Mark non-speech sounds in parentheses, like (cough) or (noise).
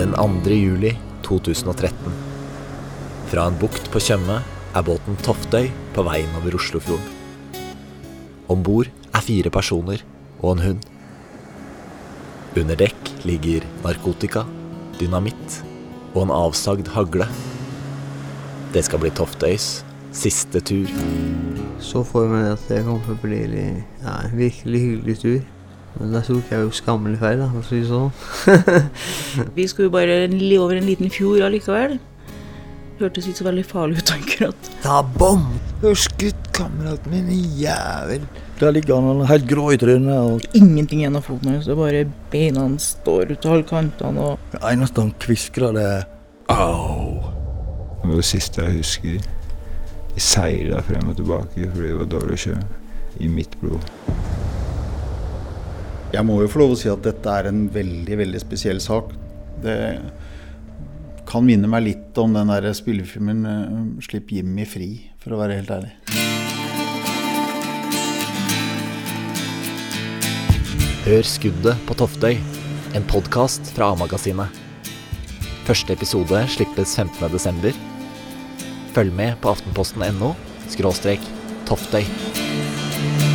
2. juli 2013. Fra en bukt på Tjøme er båten Toftøy på vei innover Oslofjorden. Om bord er fire personer og en hund. Under dekk ligger narkotika, dynamitt og en avsagd hagle. Det skal bli Toftøys siste tur. Så for vi at det kommer til å bli en ja, virkelig hyggelig tur. Men da tok jeg jo skammelig feil, da, for å si det sånn. (laughs) Vi skulle jo bare li- over en liten fjord allikevel. Hørtes ikke så veldig farlig ut akkurat. Ta bom! Du har skutt kameraten min, jævel. Der ligger han helt grå i trynet. og Ingenting igjen av foten hans. Det er bare beina hans står ut av alle kantene. og Det eneste han kviskrer, det er au. Det var det siste jeg husker. Jeg seila frem og tilbake fordi det var dårlig sjø. I mitt blod. Jeg må jo få lov å si at dette er en veldig, veldig spesiell sak. Det kan minne meg litt om den der spillefilmen eh, 'Slipp Jimmy fri', for å være helt ærlig. Hør skuddet på Toftøy, en podkast fra A-magasinet. Første episode slippes 15.12. Følg med på aftenposten.no Toftøy.